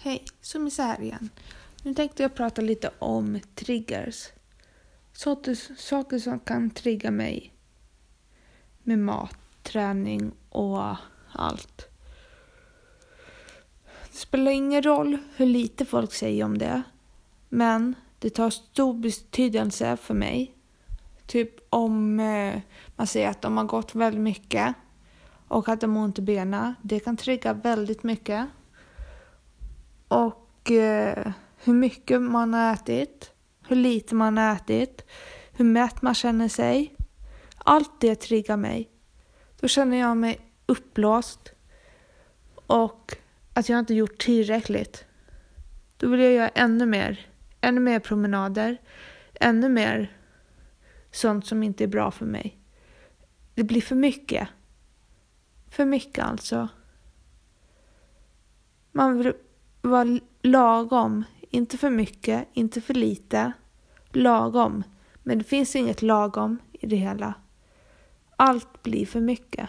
Hej, som är så här igen. Nu tänkte jag prata lite om triggers. Saker som kan trigga mig med mat, träning och allt. Det spelar ingen roll hur lite folk säger om det, men det tar stor betydelse för mig. Typ om eh, man säger att de har gått väldigt mycket och att de har ont i benen. Det kan trigga väldigt mycket. Och eh, hur mycket man har ätit, hur lite man har ätit, hur mätt man känner sig. Allt det triggar mig. Då känner jag mig uppblåst och att jag inte gjort tillräckligt. Då vill jag göra ännu mer. Ännu mer promenader. Ännu mer sånt som inte är bra för mig. Det blir för mycket. För mycket alltså. Man vill vara lagom. Inte för mycket, inte för lite. Lagom. Men det finns inget lagom i det hela. Allt blir för mycket.